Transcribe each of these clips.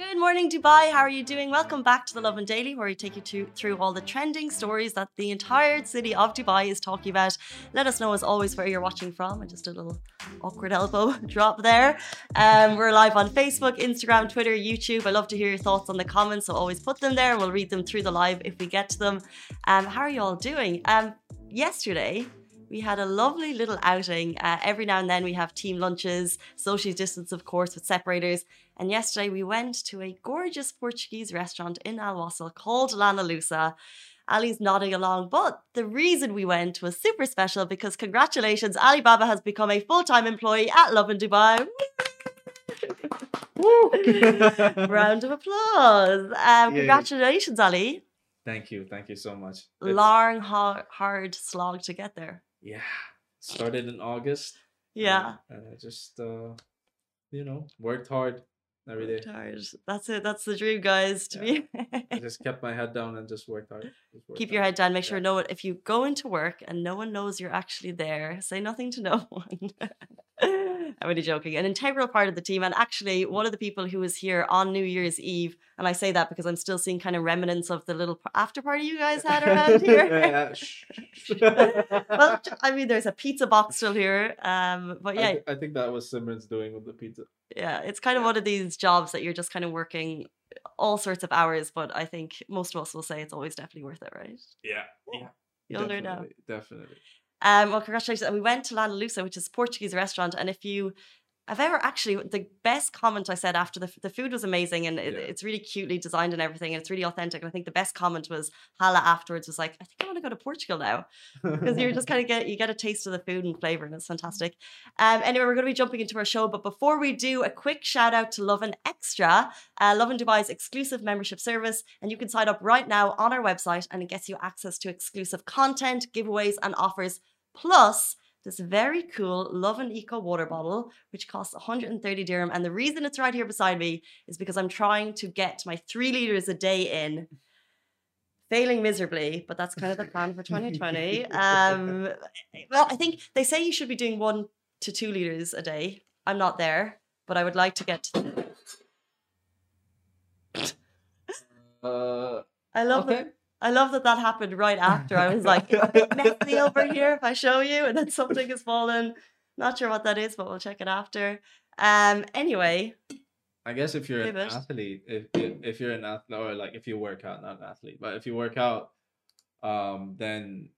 Good morning, Dubai. How are you doing? Welcome back to the Lovin Daily, where we take you to, through all the trending stories that the entire city of Dubai is talking about. Let us know, as always, where you're watching from. And just a little awkward elbow drop there. Um, we're live on Facebook, Instagram, Twitter, YouTube. I love to hear your thoughts on the comments, so always put them there. We'll read them through the live if we get to them. Um, how are you all doing? Um, yesterday, we had a lovely little outing. Uh, every now and then we have team lunches, social distance, of course, with separators. And yesterday we went to a gorgeous Portuguese restaurant in Al Wasl called Lana Lusa. Ali's nodding along, but the reason we went was super special because congratulations, Alibaba has become a full time employee at Lovin Dubai. Round of applause. Um, congratulations, Ali. Thank you, thank you so much. Long, hard, hard slog to get there. Yeah, started in August. Yeah. and I just uh, you know, worked hard every day. Tired. That's it. That's the dream, guys. To be I just kept my head down and just worked hard. Just worked keep your hard. head down. Make sure Yeah. no one. If you go into work and no one knows you're actually there, say nothing to no one. I'm only joking. An integral part of the team, and actually one of the people who was here on New Year's Eve, and I say that because I'm still seeing kind of remnants of the little after party you guys had around here. yeah, shh, shh. well, I mean, there's a pizza box still here. Um, but I yeah, I, think that was Simran's doing with the pizza. yeah, it's kind of one of these jobs that you're just kind of working all sorts of hours. But I think most of us will say it's always definitely worth it, right? Yeah, yeah. You'll learn now. Definitely, Definitely. Um, well, congratulations. And we went to Lana Lusa, which is a Portuguese restaurant. And if you have ever actually, the best comment I said after the, the food was amazing and it, Yeah. it's really cutely designed and everything. And it's really authentic. And I think the best comment was Hala afterwards was like, I think I want to go to Portugal now. Because you're just kind of get, you get a taste of the food and flavor and it's fantastic. Um, anyway, we're going to be jumping into our show. But before we do, a quick shout out to Lovin Extra, uh, and Dubai's exclusive membership service. And you can sign up right now on our website and it gets you access to exclusive content, giveaways, and offers plus this very cool Lovin Eco water bottle, which costs 130 dirham. And the reason it's right here beside me is because I'm trying to get my three liters a day in, failing miserably, but that's kind of the plan for 2020. Um, well, I think they say you should be doing one to two liters a day. I'm not there, but I would like to get to. uh, I love okay. I love that that happened right after. I was like, bit messy over here if I show you, and then something has fallen. Not sure what that is, but we'll check it after. Um. Anyway, I guess if you're an athlete, if if if you're an athlete or like if you work out, not an athlete, but if you work out, um, then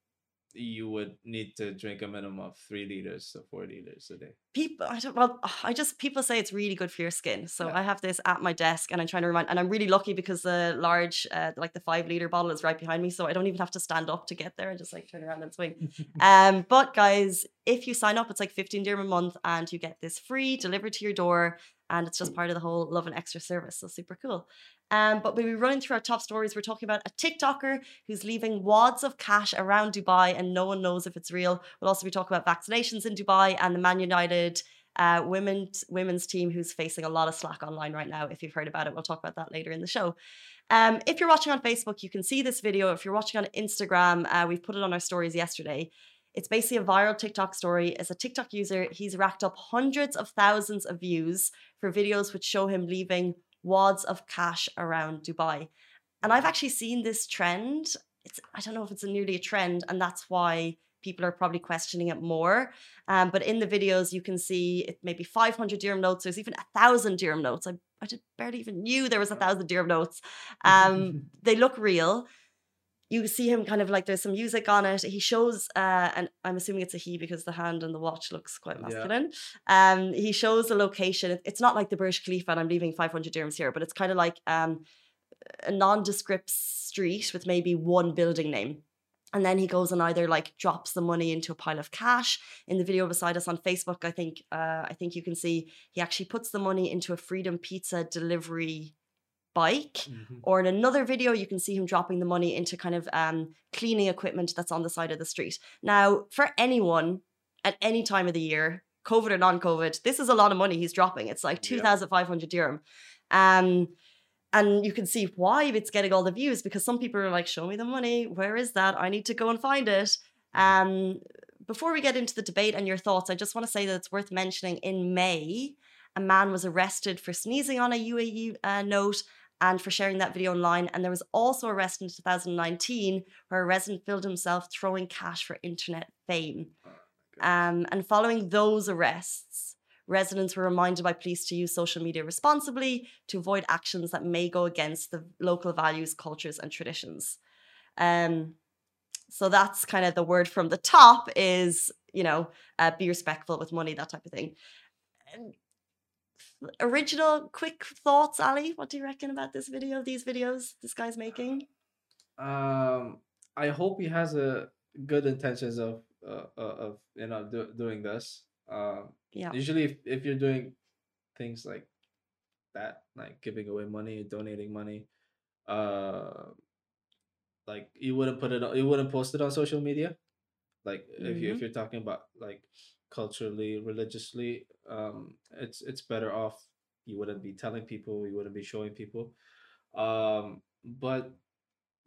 you would need to drink a minimum of three liters to four liters a day. People, I don't. Well, I just people say it's really good for your skin. So Yeah. I have this at my desk, and I'm trying to remind. And I'm really lucky because the large, uh, like the five liter bottle, is right behind me, so I don't even have to stand up to get there. I just like turn around and swing. Um, but guys, if you sign up, it's like 15 dirham a month and you get this free delivered to your door. And it's just part of the whole Lovin Extra service. So super cool. Um, but we'll be running through our top stories. We're talking about a TikToker who's leaving wads of cash around Dubai and no one knows if it's real. We'll also be talking about vaccinations in Dubai and the Man United uh, women, women's team who's facing a lot of slack online right now. If you've heard about it, we'll talk about that later in the show. Um, if you're watching on Facebook, you can see this video. If you're watching on Instagram, uh, we've put it on our stories yesterday. It's basically a viral TikTok story. As a TikTok user, he's racked up hundreds of thousands of views for videos which show him leaving wads of cash around Dubai. And I've actually seen this trend. It's I don't know if it's a nearly a trend, and that's why people are probably questioning it more. Um, but in the videos, you can see it maybe 500 dirham notes. There's even a thousand dirham notes. I, I did, barely even knew there was a thousand dirham notes. Um, they look real. You see him kind of like there's some music on it. He shows, uh, and I'm assuming it's a he because the hand and the watch looks quite Yeah. masculine. Um, he shows the location. It's not like the Burj Khalifa, and I'm leaving 500 dirhams here, but it's kind of like um, a nondescript street with maybe one building name. And then he goes and either like drops the money into a pile of cash. In the video beside us on Facebook, I think uh, I think you can see he actually puts the money into a Freedom Pizza delivery bike. Mhm. Or in another video, you can see him dropping the money into kind of um, cleaning equipment that's on the side of the street. Now, for anyone at any time of the year, COVID or non-COVID, this is a lot of money he's dropping. It's like Yeah. two thousand five hundred dirham. Um, and you can see why it's getting all the views because some people are like, "Show me the money. Where is that? I need to go and find it." Um, before we get into the debate and your thoughts, I just want to say that it's worth mentioning. In May, a man was arrested for sneezing on a UAE uh, note and for sharing that video online. And there was also a arrest in 2019 where a resident filmed himself throwing cash for internet fame. Um, and following those arrests, residents were reminded by police to use social media responsibly to avoid actions that may go against the local values, cultures, and traditions. Um, so that's kind of the word from the top is, you know, uh, be respectful with money, that type of thing. Original, quick thoughts, Ali. What do you reckon about this video? These videos this guy's making? Um, I hope he has a good intentions of uh, uh, of you know do, doing this. Um, Yeah. usually if, if you're doing things like that, like giving away money, donating money, uh, like you wouldn't put it, on, you wouldn't post it on social media. Like if you if hmm you're talking about like culturally, religiously, um, it's it's better off you wouldn't be telling people, you wouldn't be showing people. Um, but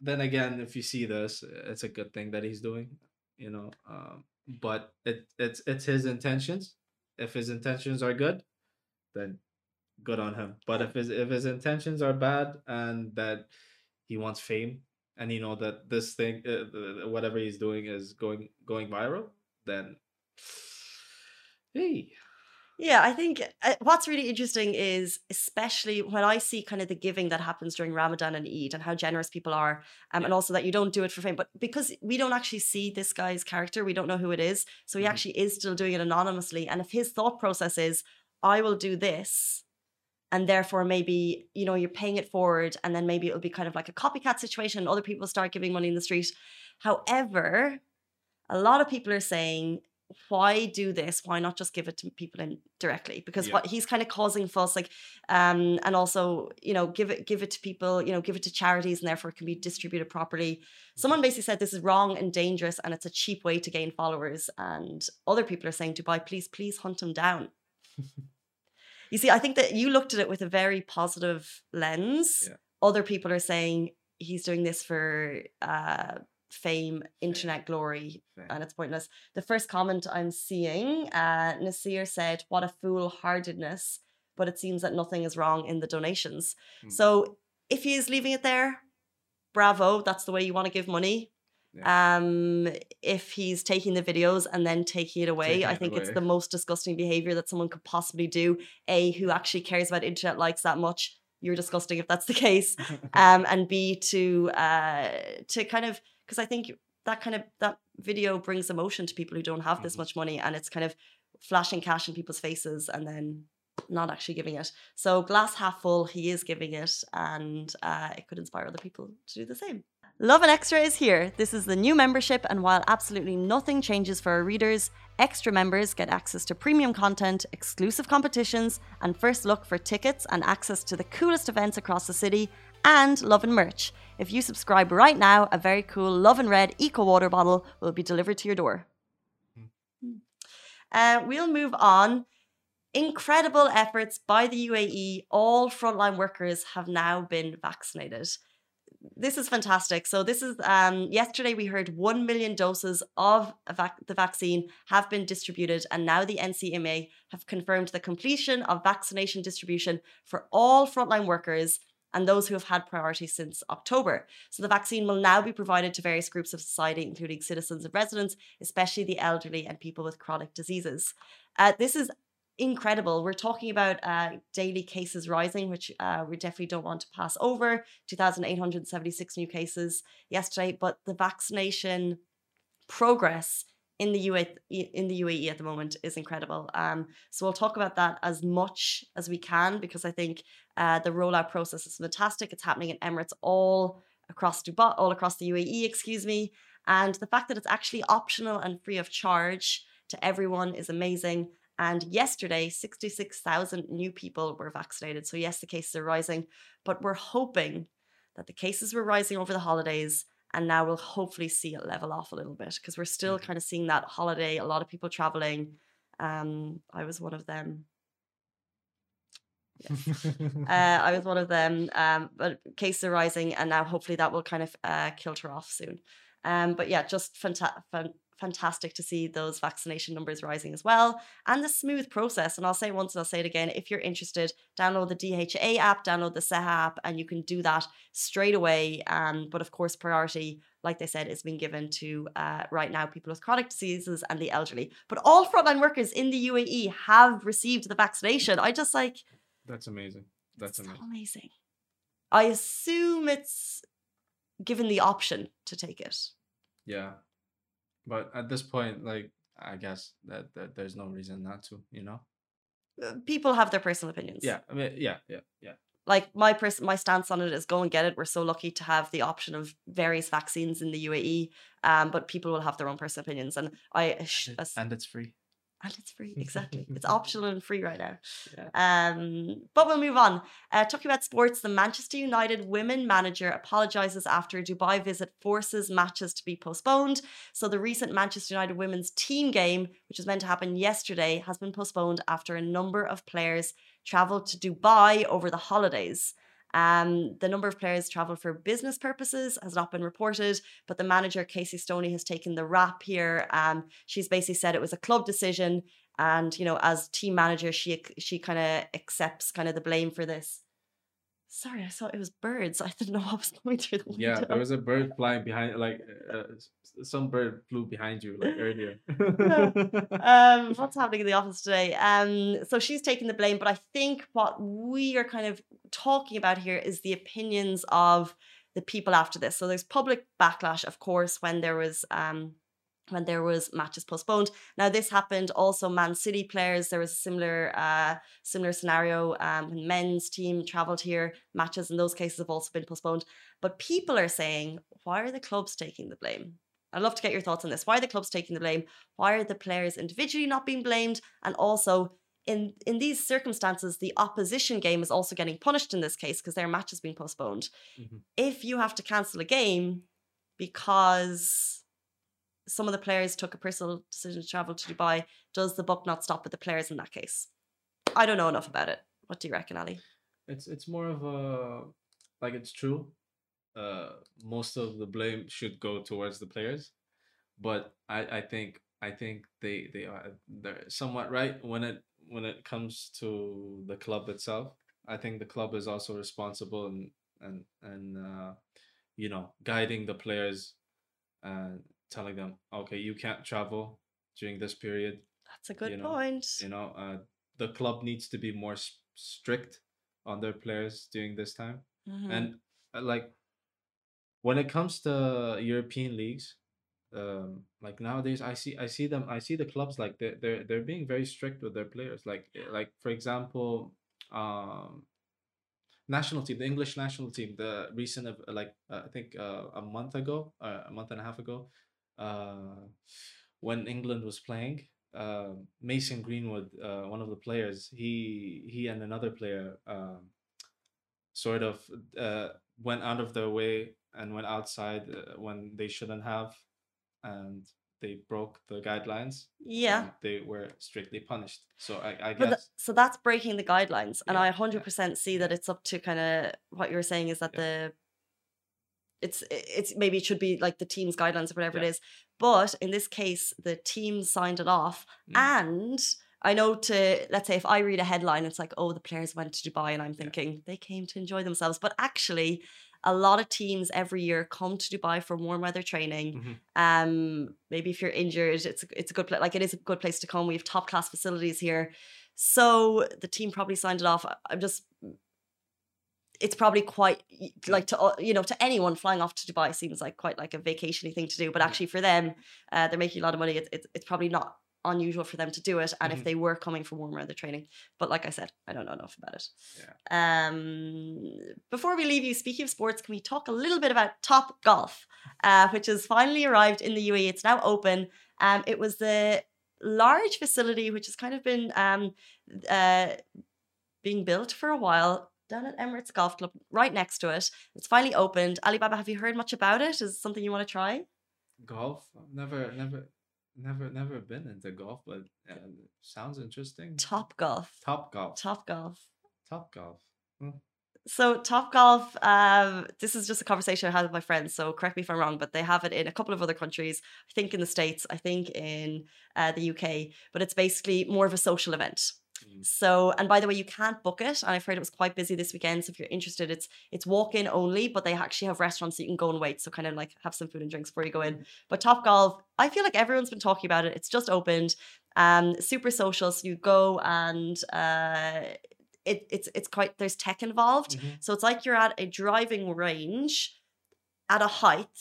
then again, if you see this, it's a good thing that he's doing, you know. Um, but it it's it's his intentions. If his intentions are good, then good on him. But if his if his intentions are bad and that he wants fame and you know that this thing, uh, uh, whatever he's doing, is going going viral, then hey, Yeah, I think uh, what's really interesting is, especially when I see kind of the giving that happens during Ramadan and Eid and how generous people are, um, and also that you don't do it for fame, but because we don't actually see this guy's character, we don't know who it is. So he mhm, actually is still doing it anonymously. And if his thought process is, I will do this, and therefore maybe, you know, you're paying it forward, and then maybe it'll be kind of like a copycat situation, other people start giving money in the street. However, a lot of people are saying, why do this? Why not just give it to people in directly? Because yeah, what he's kind of causing fuss, like, um, and also, you know, give it give it to people, you know, give it to charities, and therefore it can be distributed properly. mhm, Someone basically said this is wrong and dangerous, and it's a cheap way to gain followers. And other people are saying, Dubai, please, please hunt him down. You see, I think that you looked at it with a very positive lens. yeah, Other people are saying he's doing this for uh, fame, internet glory, fame, and it's pointless. The first comment I'm seeing, uh, Nasir said, What a foolhardiness, but it seems that nothing is wrong in the donations. mm, So if he is leaving it there, bravo, that's the way you want to give money. yeah, Um, if he's taking the videos and then taking it away, taking I it think it's the most disgusting behavior that someone could possibly do. A, who actually cares about internet likes that much. You're disgusting if that's the case. Um, and B, to uh, to kind of because I think that kind of that video brings emotion to people who don't have this Mhm, much money, and it's kind of flashing cash in people's faces and then not actually giving it. So glass half full, he is giving it, and uh, it could inspire other people to do the same. Lovin Extra is here. This is the new membership, and while absolutely nothing changes for our readers, extra members get access to premium content, exclusive competitions, and first look for tickets and access to the coolest events across the city, and Lovin merch. If you subscribe right now, a very cool Lovin Red Eco Water bottle will be delivered to your door. mm, Uh, we'll move on. Incredible efforts by the UAE. All frontline workers have now been vaccinated. This is fantastic. So this is um, yesterday we heard one million doses of vac- the vaccine have been distributed, and now the NCMA have confirmed the completion of vaccination distribution for all frontline workers and those who have had priority since October. So the vaccine will now be provided to various groups of society, including citizens and residents, especially the elderly and people with chronic diseases. Uh, this is incredible. We're talking about uh, daily cases rising, which uh, we definitely don't want to pass over. 2,876 new cases yesterday, but the vaccination progress in the UAE in the UAE at the moment is incredible. Um, so we'll talk about that as much as we can because I think uh, the rollout process is fantastic. It's happening in Emirates all across Dubai, all across the UAE, excuse me, and the fact that it's actually optional and free of charge to everyone is amazing. And yesterday, 66,000 new people were vaccinated. So, yes, the cases are rising, but we're hoping that the cases were rising over the holidays. And now we'll hopefully see it level off a little bit because we're still mhm. kind of seeing that holiday, a lot of people traveling. Um, I was one of them. Uh, I was one of them. Um, but cases are rising, and now hopefully that will kind of uh, kilter off soon. Um, but yeah, just fanta- fan- fantastic to see those vaccination numbers rising as well, and the smooth process. And I'll say once, and I'll say it again. If you're interested, download the DHA app, download the SEHA app, and you can do that straight away. Um, but of course, priority, like they said, is being given to uh, right now people with chronic diseases and the elderly. But all frontline workers in the UAE have received the vaccination. I just like That's amazing. That's amazing. amazing. I assume it's given the option to take it. Yeah. But at this point, like I guess that, that there's no reason not to, you know? Uh, People have their personal opinions. Yeah. I mean, yeah, yeah, yeah. Like my person, my stance on it is go and get it. We're so lucky to have the option of various vaccines in the UAE. Um, but people will have their own personal opinions, and I ass- And, it- and it's free. And it's free. Exactly, it's optional and free right now. Yeah. Um, but we'll move on. Uh, talking about sports, the Manchester United women manager apologizes after a Dubai visit forces matches to be postponed. So the recent Manchester United women's team game, which was meant to happen yesterday, has been postponed after a number of players travelled to Dubai over the holidays. Um, the number of players travelled for business purposes has not been reported, but the manager Casey Stoney has taken the rap here. Um, she's basically said it was a club decision, and you know, as team manager, she she kind of accepts kind of the blame for this. Sorry, I thought it was birds. I didn't know what was going through the window. Yeah, there was a bird flying behind, like uh, some bird flew behind you like earlier. um, what's happening in the office today? Um, so she's taking the blame, but I think what we are kind of talking about here is the opinions of the people after this. So there's public backlash, of course, when there was um when there was matches postponed. Now this happened also Man City players. There was a similar uh similar scenario um when men's team travelled here. Matches in those cases have also been postponed. But people are saying, why are the clubs taking the blame? I'd love to get your thoughts on this. Why are the clubs taking the blame? Why are the players individually not being blamed? And also, in in these circumstances, the opposition game is also getting punished in this case because their match has been postponed. Mhm. If you have to cancel a game because some of the players took a personal decision to travel to Dubai, does the buck not stop with the players in that case? I don't know enough about it. What do you reckon, Ali? It's it's more of a like it's true. Uh, most of the blame should go towards the players, but I I think I think they they are they're somewhat right when it when it comes to the club itself. I think the club is also responsible and and and uh, you know guiding the players and telling them okay you can't travel during this period That's a good You know, point. you know uh, the club needs to be more s- strict on their players during this time Mhm. and uh, like when it comes to european leagues um like nowadays i see i see them i see the clubs like they're they're, they're being very strict with their players like eh, like for example um national team the english national team the recent of like uh, i think uh, a month ago uh, a month and a half ago uh when england was playing uh, mason greenwood uh, one of the players he he and another player um sort of uh, went out of their way and went outside uh, when they shouldn't have and they broke the guidelines Yeah. they were strictly punished so i, I guess th- so that's breaking the guidelines, and Yeah, I hundred percent see that it's up to kind of what you're saying is that Yeah. the it's it's maybe it should be like the team's guidelines or whatever Yeah. it is, but in this case the team signed it off, Mm. and I know to let's say if I read a headline, it's like oh the players went to Dubai, and I'm thinking they came to enjoy themselves, but actually. A lot of teams every year come to Dubai for warm weather training. Mhm. Um, maybe if you're injured, it's it's a good place. Like it is a good place to come. We have top class facilities here. So the team probably signed it off. I'm just, it's probably quite like to you know to anyone flying off to Dubai seems like quite like a vacationy thing to do. But actually for them, uh, they're making a lot of money. It's it's, it's probably not unusual for them to do it. And if Mhm. they were coming for warm weather training, but like I said, I don't know enough about it. Yeah. Um, before we leave you, speaking of sports, can we talk a little bit about Top Golf, uh, which has finally arrived in the UAE? It's now open. Um, it was the large facility which has kind of been um, uh, being built for a while down at Emirates Golf Club, right next to it. It's finally opened. Alibaba, have you heard much about it? Is it something you want to try? golf I've never never never never been into golf but uh, sounds interesting Top Golf. top golf Top Golf. Top golf. Hmm. So Top Golf, um, this is just a conversation I had with my friends. So correct me if I'm wrong, but they have it in a couple of other countries. I think in the States, I think in uh, the UK, but it's basically more of a social event. Mm. So, and by the way, you can't book it. And I've heard it was quite busy this weekend. So if you're interested, it's it's walk in only, but they actually have restaurants that you can go and wait. So kind of like have some food and drinks before you go in. But Top Golf, I feel like everyone's been talking about it. It's just opened. Um, super social. So you go and uh, it, it's it's quite there's tech involved. Mhm. So it's like you're at a driving range at a height,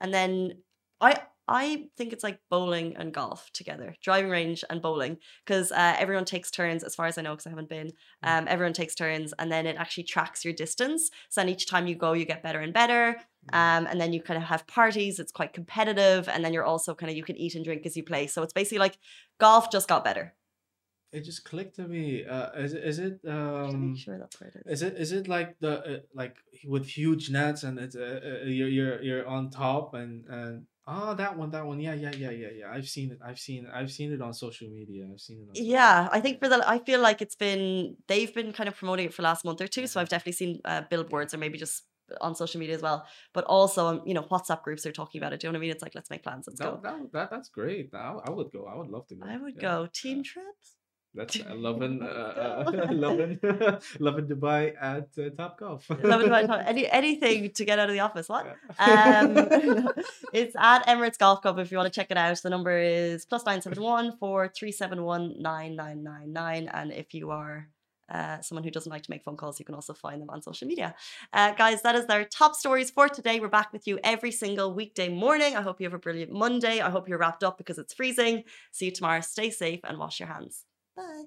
and then I I think it's like bowling and golf together, driving range and bowling, because uh, everyone takes turns. As far as I know, because I haven't been, um, everyone takes turns, and then it actually tracks your distance. So then each time you go, you get better and better. Um, and then you kind of have parties. It's quite competitive, and then you're also kind of you can eat and drink as you play. So it's basically like golf just got better. It just clicked to me. Uh, is it? Is it? Um, sure that's where it is. is it? Is it like the uh, like with huge nets and it's uh, uh, you're you're you're on top and and oh that one that one yeah yeah yeah yeah yeah I've seen it I've seen it I've seen it on social media I've seen it Yeah, I think for the I feel like it's been they've been kind of promoting it for the last month or two, so I've definitely seen uh, billboards or maybe just on social media as well. But also, um, you know, WhatsApp groups are talking about it. Do you know what I mean? It's like let's make plans, let's that, go. that, that that's great I, I would go I would love to go I would yeah, go team yeah. trips. That's uh, loving uh, uh, loving Lovin Dubai at uh, Top Golf Love it, love it. Any anything to get out of the office. What? Um, it's at Emirates Golf Club if you want to check it out. The number is plus nine seven one four three seven one nine nine nine nine. And if you are uh, someone who doesn't like to make phone calls, you can also find them on social media. Uh, guys, that is their top stories for today. We're back with you every single weekday morning. I hope you have a brilliant Monday. I hope you're wrapped up because it's freezing. See you tomorrow. Stay safe and wash your hands. Bye.